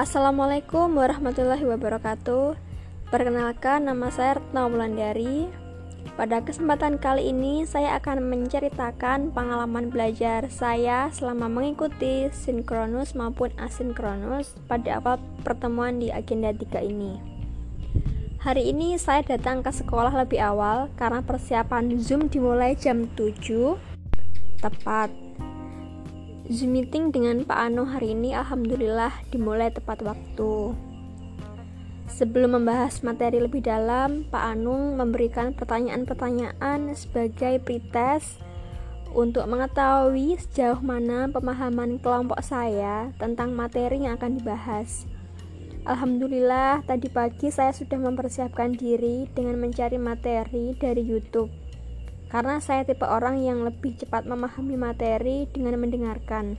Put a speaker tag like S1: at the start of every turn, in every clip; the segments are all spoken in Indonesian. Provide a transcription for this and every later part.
S1: Assalamualaikum warahmatullahi wabarakatuh. Perkenalkan, nama saya Retno Wulandari. Pada kesempatan kali ini, saya akan menceritakan pengalaman belajar saya selama mengikuti sinkronus maupun asinkronus pada awal pertemuan di agenda 3 ini. Hari ini saya datang ke sekolah lebih awal karena persiapan Zoom dimulai jam 7 tepat Zoom meeting dengan Pak Ano hari ini alhamdulillah dimulai tepat waktu. Sebelum membahas materi lebih dalam, Pak Anung memberikan pertanyaan-pertanyaan sebagai pretest untuk mengetahui sejauh mana pemahaman kelompok saya tentang materi yang akan dibahas. Alhamdulillah, tadi pagi saya sudah mempersiapkan diri dengan mencari materi dari YouTube karena saya tipe orang yang lebih cepat memahami materi dengan mendengarkan.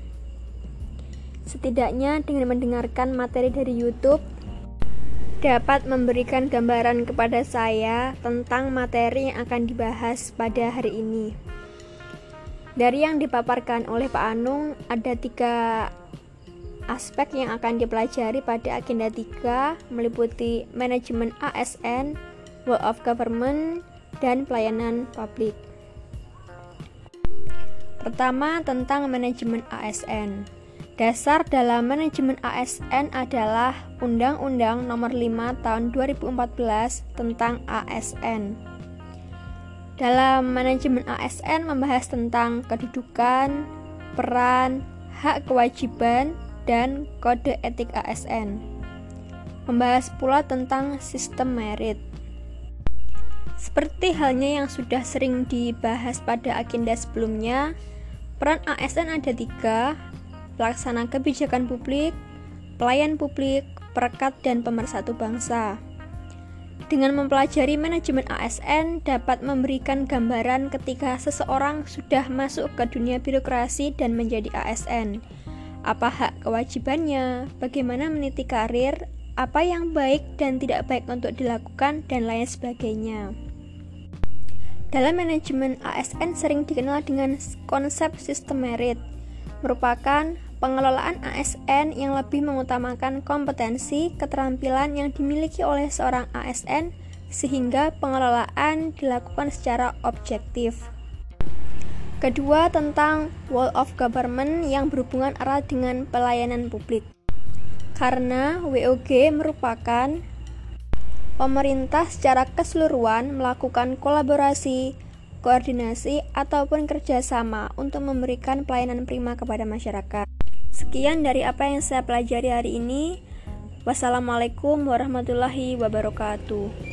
S1: Setidaknya dengan mendengarkan materi dari YouTube dapat memberikan gambaran kepada saya tentang materi yang akan dibahas pada hari ini. Dari yang dipaparkan oleh Pak Anung, ada tiga aspek yang akan dipelajari pada agenda 3 meliputi manajemen ASN, World of Government, dan pelayanan publik. Pertama, tentang manajemen ASN. Dasar dalam manajemen ASN adalah Undang-Undang Nomor 5 Tahun 2014 tentang ASN. Dalam manajemen ASN membahas tentang kedudukan, peran, hak kewajiban, dan kode etik ASN. Membahas pula tentang sistem merit. Seperti halnya yang sudah sering dibahas pada agenda sebelumnya, peran ASN ada tiga, pelaksana kebijakan publik, pelayan publik, perekat, dan pemersatu bangsa. Dengan mempelajari manajemen ASN dapat memberikan gambaran ketika seseorang sudah masuk ke dunia birokrasi dan menjadi ASN. Apa hak kewajibannya, bagaimana meniti karir, apa yang baik dan tidak baik untuk dilakukan, dan lain sebagainya. Dalam manajemen ASN sering dikenal dengan konsep sistem merit, merupakan pengelolaan ASN yang lebih mengutamakan kompetensi keterampilan yang dimiliki oleh seorang ASN sehingga pengelolaan dilakukan secara objektif. Kedua, tentang Wall of Government yang berhubungan erat dengan pelayanan publik. Karena WOG merupakan pemerintah secara keseluruhan melakukan kolaborasi, koordinasi, ataupun kerjasama untuk memberikan pelayanan prima kepada masyarakat. Sekian dari apa yang saya pelajari hari ini. Wassalamualaikum warahmatullahi wabarakatuh.